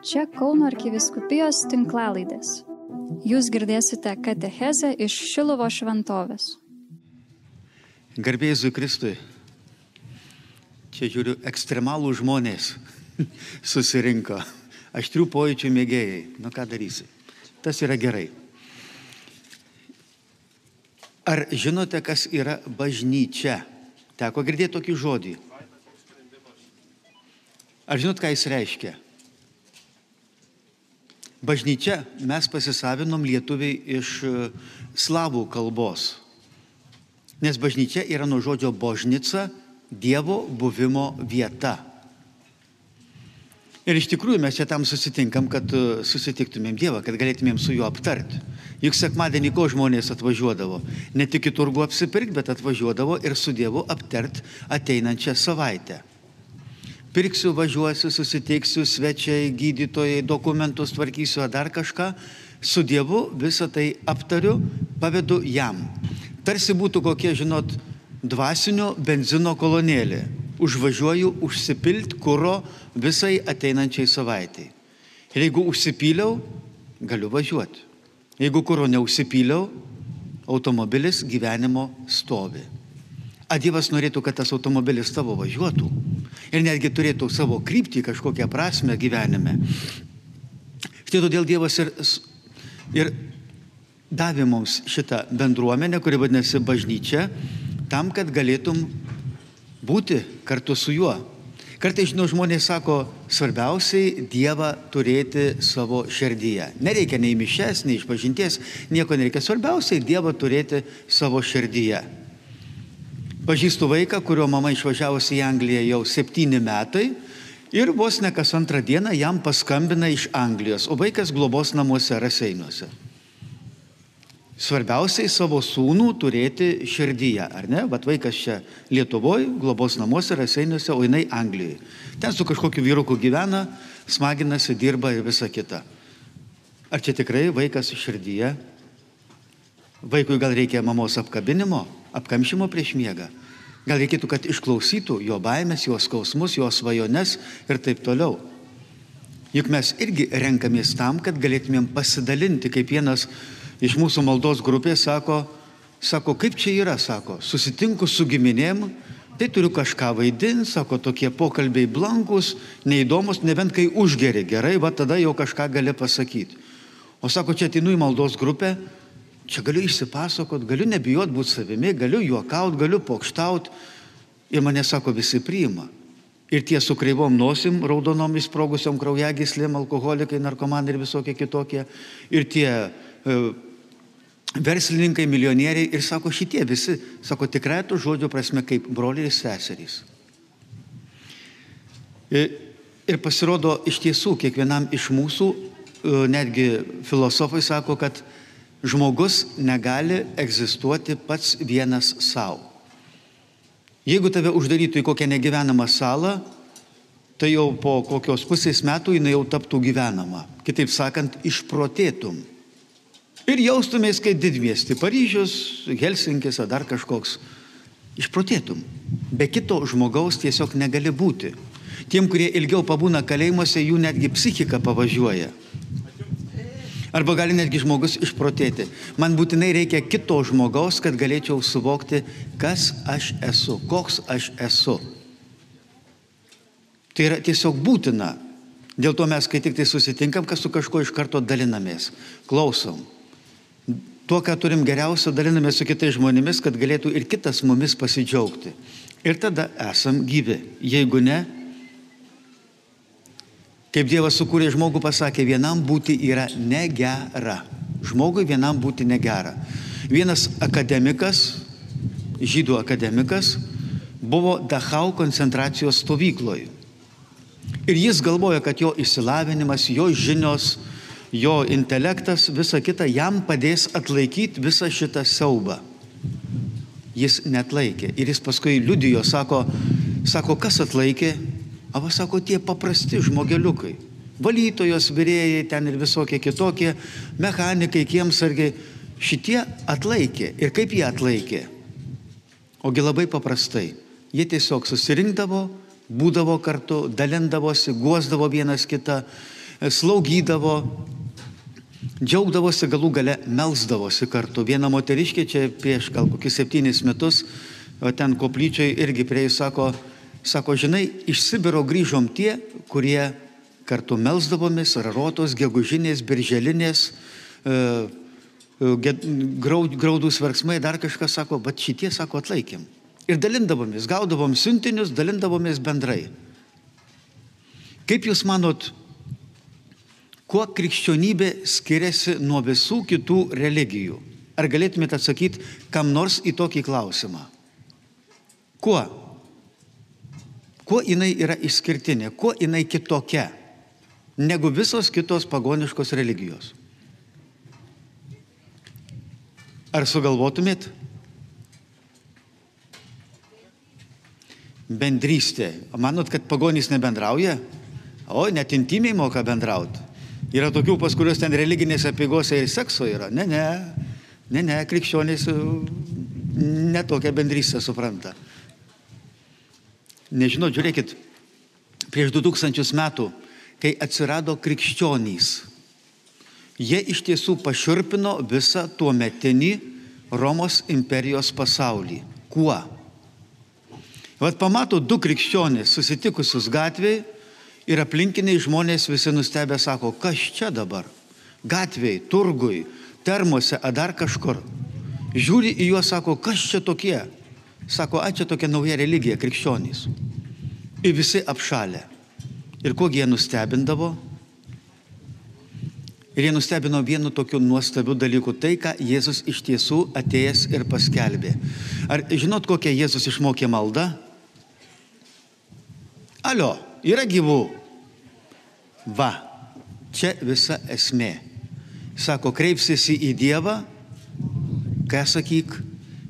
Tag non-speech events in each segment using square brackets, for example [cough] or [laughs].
Čia Kauno arkiviskupijos tinklalaidės. Jūs girdėsite katechezę iš Šilovo šventovės. Garbėjai Kristui. Čia žiūriu, ekstremalų žmonės [laughs] susirinko. Aštrių pojūčių mėgėjai. Nu ką darysi? Tas yra gerai. Ar žinote, kas yra bažnyčia? Teko girdėti tokį žodį. Ar žinot, ką jis reiškia? Bažnyčia mes pasisavinom lietuviai iš e, slavų kalbos. Nes bažnyčia yra nuo žodžio božnica Dievo buvimo vieta. Ir iš tikrųjų mes čia tam susitinkam, kad e, susitiktumėm Dievą, kad galėtumėm su juo aptarti. Juk sekmadienį ko žmonės atvažiuodavo? Ne tik į turgų apsipirkti, bet atvažiuodavo ir su Dievu aptart ateinančią savaitę pirksiu, važiuosiu, susitiksiu, svečiai, gydytojai, dokumentus tvarkysiu ar dar kažką, su Dievu visą tai aptariu, pavedu jam. Tarsi būtų kokie, žinot, dvasinio benzino kolonėlė. Užvažiuoju užsipilt kūro visai ateinančiai savaitai. Ir jeigu užsipyliau, galiu važiuoti. Jeigu kūro neužsipyliau, automobilis gyvenimo stovi. A Dievas norėtų, kad tas automobilis tavo važiuotų ir netgi turėtų savo kryptį, kažkokią prasme gyvenime. Štai todėl Dievas ir, ir davė mums šitą bendruomenę, kuri vadinasi bažnyčia, tam, kad galėtum būti kartu su juo. Kartai, žinau, žmonės sako, svarbiausiai Dievą turėti savo širdyje. Nereikia nei mišes, nei išpažinties, nieko nereikia. Svarbiausiai Dievą turėti savo širdyje. Pažįstu vaiką, kurio mama išvažiavusi į Angliją jau septyni metai ir vos ne kas antrą dieną jam paskambina iš Anglijos, o vaikas globos namuose Raseinuose. Svarbiausiai savo sūnų turėti širdyje, ar ne? Bet vaikas čia Lietuvoje, globos namuose, Raseinuose, o jinai Anglijoje. Ten su kažkokiu vyruku gyvena, smaginasi, dirba ir visa kita. Ar čia tikrai vaikas širdyje? Vaikui gal reikia mamos apkabinimo? Apkamšymo prieš miegą. Gal reikėtų, kad išklausytų jo baimės, jo skausmus, jo svajones ir taip toliau. Juk mes irgi renkamės tam, kad galėtumėm pasidalinti, kaip vienas iš mūsų maldos grupės sako, sako, kaip čia yra, sako, susitinku su giminėm, tai turiu kažką vaidinti, sako, tokie pokalbiai blankus, neįdomus, nebent kai užgeri gerai, va tada jau kažką gali pasakyti. O sako, čia atinu į maldos grupę, Čia galiu išsipasakot, galiu nebijot būti savimi, galiu juokaut, galiu pokštaut. Ir mane sako, visi priima. Ir tie su kreivom nosim, raudonom įsprogusiom kraujagyslėm, alkoholikai, narkomanai ir visokie kitokie. Ir tie e, verslininkai, milijonieriai. Ir sako, šitie visi, sako tikrai tų žodžių prasme kaip broliai ir seserys. Ir, ir pasirodo, iš tiesų, kiekvienam iš mūsų, e, netgi filosofai sako, kad žmogus negali egzistuoti pats vienas savo. Jeigu tave uždarytų į kokią negyvenamą salą, tai jau po kokios pusės metų jinai jau taptų gyvenama. Kitaip sakant, išprotėtum. Ir jaustumės kaip didmiesti - Paryžius, Helsinkis ar dar kažkoks. Išprotėtum. Be kito žmogaus tiesiog negali būti. Tiem, kurie ilgiau pabūna kalėjimuose, jų netgi psichika pavažiuoja. Arba gali netgi žmogus išprotėti. Man būtinai reikia kito žmogaus, kad galėčiau suvokti, kas aš esu, koks aš esu. Tai yra tiesiog būtina. Dėl to mes, kai tik tai susitinkam, kas su kažkuo iš karto dalinamės, klausom. Tuo, ką turim geriausio, dalinamės su kitais žmonėmis, kad galėtų ir kitas mumis pasidžiaugti. Ir tada esam gyvi. Jeigu ne, Kaip Dievas sukūrė žmogų, pasakė, vienam būti yra negera. Žmogui vienam būti negera. Vienas akademikas, žydų akademikas, buvo Dachau koncentracijos stovykloje. Ir jis galvoja, kad jo išsilavinimas, jo žinios, jo intelektas, visa kita jam padės atlaikyti visą šitą siaubą. Jis net laikė. Ir jis paskui liudijo, sako, sako, kas atlaikė, Ava sako, tie paprasti žmogeliukai. Valytojos, vyrėjai, ten ir visokie kitokie, mechanikai, kiemsargiai. Šitie atlaikė. Ir kaip jie atlaikė? Ogi labai paprastai. Jie tiesiog susirinkdavo, būdavo kartu, dalindavosi, guosdavo vienas kitą, slaugydavo, džiaugdavosi galų gale, melsdavosi kartu. Viena moteriškė čia prieš gal kokius septynis metus, ten koplyčiai irgi prie jų sako, sako, žinai, iš Sibiro grįžom tie, kurie kartu melsdavomės, rarotos, gegužinės, birželinės, e, e, graudus verksmai, dar kažkas sako, bet šitie, sako, atlaikėm. Ir dalindavomės, gaudavom siuntinius, dalindavomės bendrai. Kaip Jūs manot, kuo krikščionybė skiriasi nuo visų kitų religijų? Ar galėtumėte atsakyti kam nors į tokį klausimą? Kuo? Kuo jinai yra išskirtinė, kuo jinai kitokia? negu visos kitos pagoniškos religijos. Ar sugalvotumėt? Bendrystė. Manot, kad pagonys nebendrauja? O, net intimiai moka bendrauti. Yra tokių, pas kurios ten religinėse apygose ir sekso yra. Ne, ne, ne, ne, krikščionys uh, netokią bendrystę supranta. Nežinau, žiūrėkit, prieš 2000 metų kai atsirado krikščionys. Jie iš tiesų paširpino visą tuo metinį Romos imperijos pasaulį. Kuo? Vat pamato du krikščionys susitikusius gatvėje ir aplinkiniai žmonės visi nustebę sako, kas čia dabar? Gatvėje, turgui, termose, ar dar kažkur. Žiūri į juos, sako, kas čia tokie? Sako, a čia tokia nauja religija, krikščionys. Ir visi apšalę. Ir kuo jie nustebindavo? Ir jie nustebino vienu tokiu nuostabiu dalyku - tai, ką Jėzus iš tiesų atėjęs ir paskelbė. Ar žinot, kokią Jėzus išmokė maldą? Alio, yra gyvų. Va, čia visa esmė. Sako, kreipsiesi į Dievą, ką sakyk,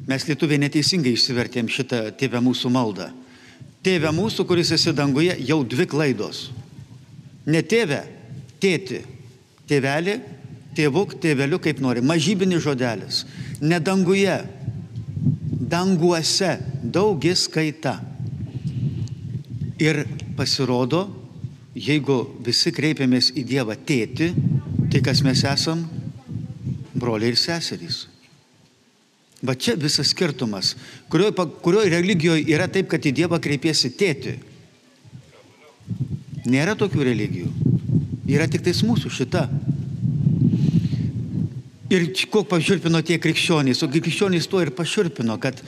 mes lietuviai neteisingai išsivertėm šitą tėvę mūsų maldą. Tėve mūsų, kuris esi danguje, jau dvi klaidos. Ne tėve, tėti. Tėvelį, tėvuk, tėveliu, kaip nori. Mažybinis žodelis. Ne danguje, danguose daugis kaita. Ir pasirodo, jeigu visi kreipiamės į Dievą tėti, tai kas mes esam? Broliai ir seserys. Va čia visas skirtumas. Kurioje kurio religijoje yra taip, kad į Dievą kreipiesi tėti. Nėra tokių religijų. Yra tik tais mūsų šita. Ir ko paširpino tie krikščionys, o krikščionys to ir paširpino, kad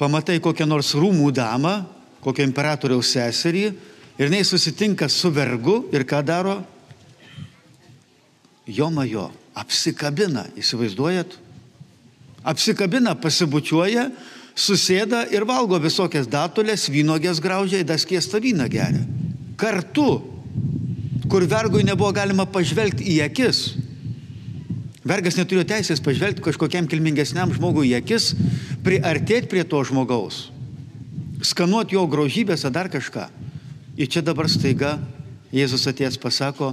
pamatai kokią nors rūmų damą, kokią imperatoriaus seserį, ir jinai susitinka su vergu ir ką daro? Jo majo, apsikabina, įsivaizduojat? Apsikabina, pasibučiuoja, susėda ir valgo visokias datulės, vynogės graužia, daskiestą vyną geria. Kartu, kur vergui nebuvo galima pažvelgti į akis. Vergas neturėjo teisės pažvelgti kažkokiam kilmingesniam žmogui į akis, priartėti prie to žmogaus, skanuoti jo grožybės ar dar kažką. Ir čia dabar staiga Jėzus atėjęs pasako,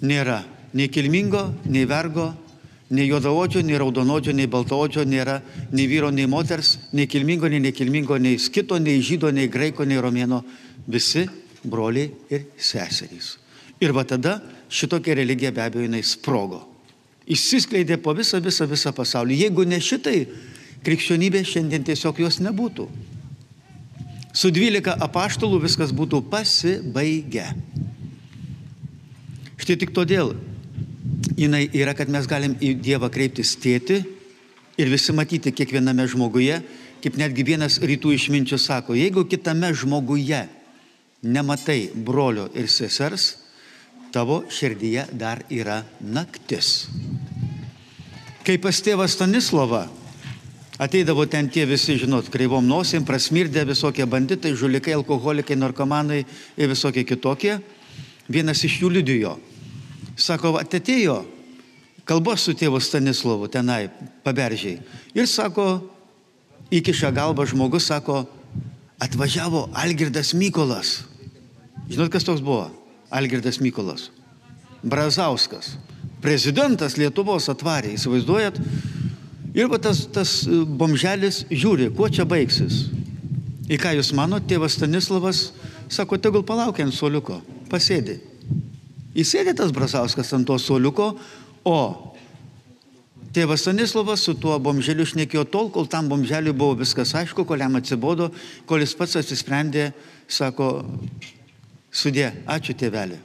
nėra nei kilmingo, nei vergo, Nei juodaodžio, nei raudonodžio, nei baltaodžio nėra nei vyro, nei moters, nei kilmingo, nei nekilmingo, nei skito, nei žydo, nei graiko, nei romėno. Visi broliai ir seserys. Ir va tada šitokia religija be abejo jinai sprogo. Išsiskleidė po visą, visą, visą pasaulį. Jeigu ne šitai, krikščionybė šiandien tiesiog jos nebūtų. Su dvylika apaštalų viskas būtų pasibaigę. Štai tik todėl jinai yra, kad mes galim į Dievą kreiptis tėti ir visi matyti kiekviename žmoguje, kaip netgi vienas rytų išminčių sako, jeigu kitame žmoguje nematai brolio ir sesers, tavo širdyje dar yra naktis. Kai pas tėvą Stanislavą ateidavo ten tie visi, žinot, kreivom nosim, prasmirdė visokie banditai, žulikai, alkoholikai, narkomanai ir visokie kitokie, vienas iš jų liudijo Sako, atėjo kalbos su tėvu Stanislovu tenai, paberžiai. Ir sako, įkiša galvą žmogus, sako, atvažiavo Algirdas Mykolas. Žinot, kas toks buvo? Algirdas Mykolas. Brazauskas. Prezidentas Lietuvos atvarė, įsivaizduojat? Ir va tas, tas e, bomželis žiūri, kuo čia baigsis. Į ką jūs manote, tėvas Stanislavas sako, tegul palaukia ant soliuko, pasėdi. Įsėdė tas Brazauskas ant to suoliuko, o tėvas Stanislavas su tuo bomželiu šnekėjo tol, kol tam bomželiui buvo viskas aišku, kol jam atsibodo, kol jis pats atsisprendė, sako, sudė, ačiū tėvelį.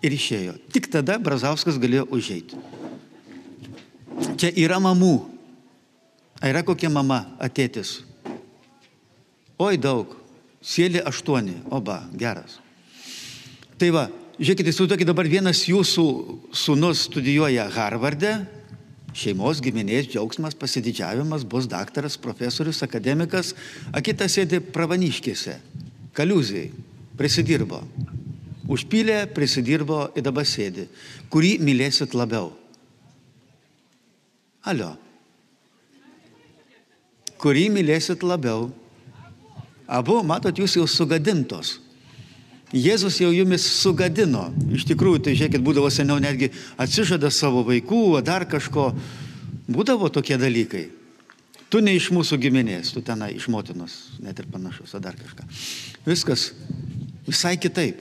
Ir išėjo. Tik tada Brazauskas galėjo užeiti. Čia yra mamų. Ar yra kokia mama atėtis? Oi daug. Sėlė aštuoni. Oba, geras. Tai va, žiūrėkite, įsivaizduokit dabar vienas jūsų sūnus studijuoja Harvarde, šeimos giminės džiaugsmas, pasididžiavimas, bus daktaras, profesorius, akademikas, o kitas sėdi pravaniškėse, kaliuzijai, prisidirbo. Užpylė, prisidirbo ir dabar sėdi. Kurį mylėsit labiau? Alio. Kurį mylėsit labiau? Abu, matot, jūs jau sugadintos. Jėzus jau jumis sugadino. Iš tikrųjų, tai žiūrėkit, būdavo seniau netgi atsižada savo vaikų, dar kažko. Būdavo tokie dalykai. Tu ne iš mūsų giminės, tu tenai iš motinos, net ir panašus, ar dar kažką. Viskas visai kitaip.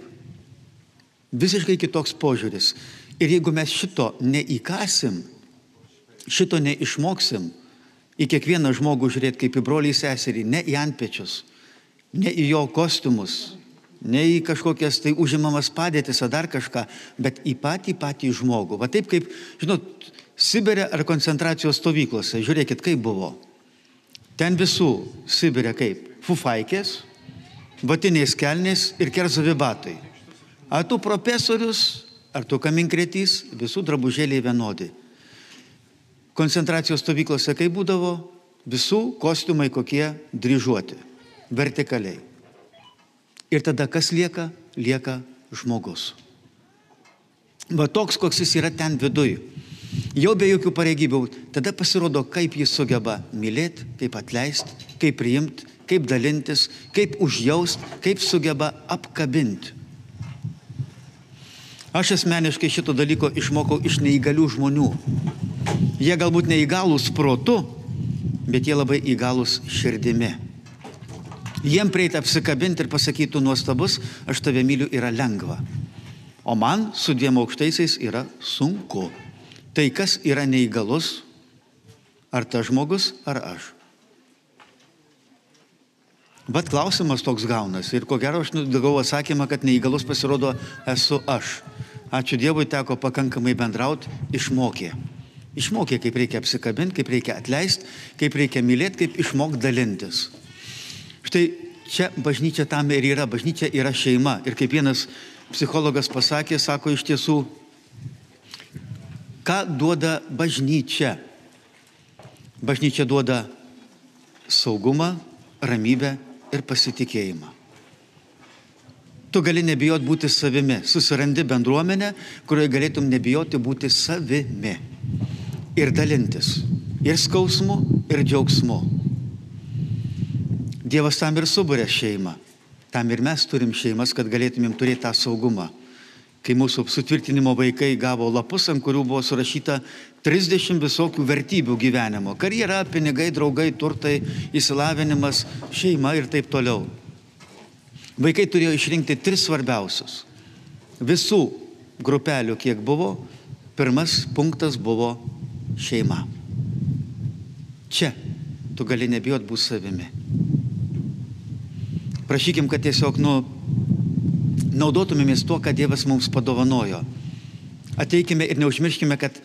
Visiškai kitoks požiūris. Ir jeigu mes šito neįkasim, šito neišmoksim, į kiekvieną žmogų žiūrėti kaip į brolį seserį, ne į antpečius, ne į jo kostiumus, ne į kažkokias tai užimamas padėtis ar dar kažką, bet į patį patį žmogų. Va taip kaip, žinot, Sibirė ar koncentracijos stovyklose, žiūrėkit, kaip buvo. Ten visų Sibirė kaip? Fufaikės, vatiniais kelnės ir kerzovi batai. Ar tu profesorius, ar tu kaminkretys, visų drabužėliai vienodi. Koncentracijos stovyklose kaip būdavo, visų kostiumai kokie dryžuoti, vertikaliai. Ir tada kas lieka? Lieka žmogus. Va toks, koks jis yra ten viduj. Jau be jokių pareigybių. Tada pasirodo, kaip jis sugeba mylėti, kaip atleisti, kaip priimti, kaip dalintis, kaip užjaust, kaip sugeba apkabinti. Aš asmeniškai šito dalyko išmokau iš neįgalių žmonių. Jie galbūt neįgalūs protu, bet jie labai įgalūs širdimi. Jiem prieiti apsikabinti ir pasakyti, nuostabus, aš tave myliu, yra lengva. O man su dviem aukštaisiais yra sunku. Tai kas yra neįgalus? Ar tas žmogus, ar aš? Bet klausimas toks gaunas. Ir ko gero aš gavau atsakymą, kad neįgalus pasirodo esu aš. Ačiū Dievui teko pakankamai bendrauti, išmokė. Išmokė, kaip reikia apsikabinti, kaip reikia atleisti, kaip reikia mylėti, kaip išmokti dalintis. Štai čia bažnyčia tam ir yra. Bažnyčia yra šeima. Ir kaip vienas psichologas pasakė, sako iš tiesų, ką duoda bažnyčia? Bažnyčia duoda saugumą, ramybę ir pasitikėjimą. Tu gali nebijoti būti savimi. Susirandi bendruomenę, kurioje galėtum nebijoti būti savimi. Ir dalintis. Ir skausmu, ir džiaugsmu. Dievas tam ir subūrė šeimą. Tam ir mes turim šeimas, kad galėtumėm turėti tą saugumą. Kai mūsų sutvirtinimo vaikai gavo lapus, ant kurių buvo surašyta 30 visokių vertybių gyvenimo - karjera, pinigai, draugai, turtai, įsilavinimas, šeima ir taip toliau. Vaikai turėjo išrinkti tris svarbiausius. Visų grupelių, kiek buvo, pirmas punktas buvo šeima. Čia tu gali nebijot būti savimi. Prašykim, kad tiesiog nu, naudotumėmės tuo, ką Dievas mums padovanojo. Ateikime ir neužmirškime, kad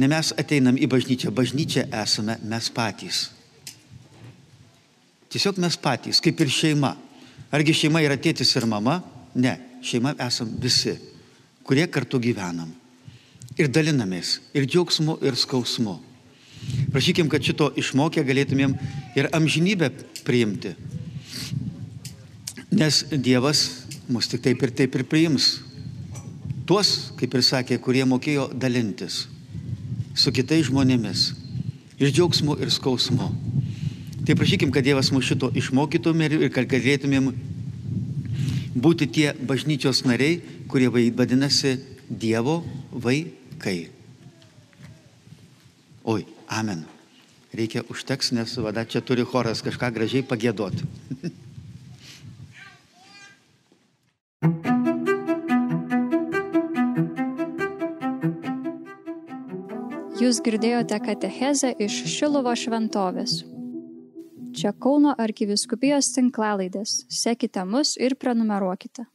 ne mes ateinam į bažnyčią, bažnyčia esame mes patys. Tiesiog mes patys, kaip ir šeima. Argi šeima yra tėtis ir mama? Ne, šeima esam visi, kurie kartu gyvenam. Ir dalinamės, ir džiaugsmu, ir skausmu. Prašykim, kad šito išmokę galėtumėm ir amžinybę priimti. Nes Dievas mus tik taip ir taip ir priims. Tuos, kaip ir sakė, kurie mokėjo dalintis su kitais žmonėmis. Ir džiaugsmu, ir skausmu. Tai prašykim, kad Dievas mūsų šito išmokytum ir kad galėtumėm būti tie bažnyčios nariai, kurie vadinasi Dievo vaikai. Oi, amen. Reikia užteks, nes vada čia turi choras kažką gražiai pagėdoti. [laughs] Jūs girdėjote katechezę iš Šilovo šventovės. Čia Kauno arkiviskupijos tinklalaidės. Sekite mus ir prenumeruokite.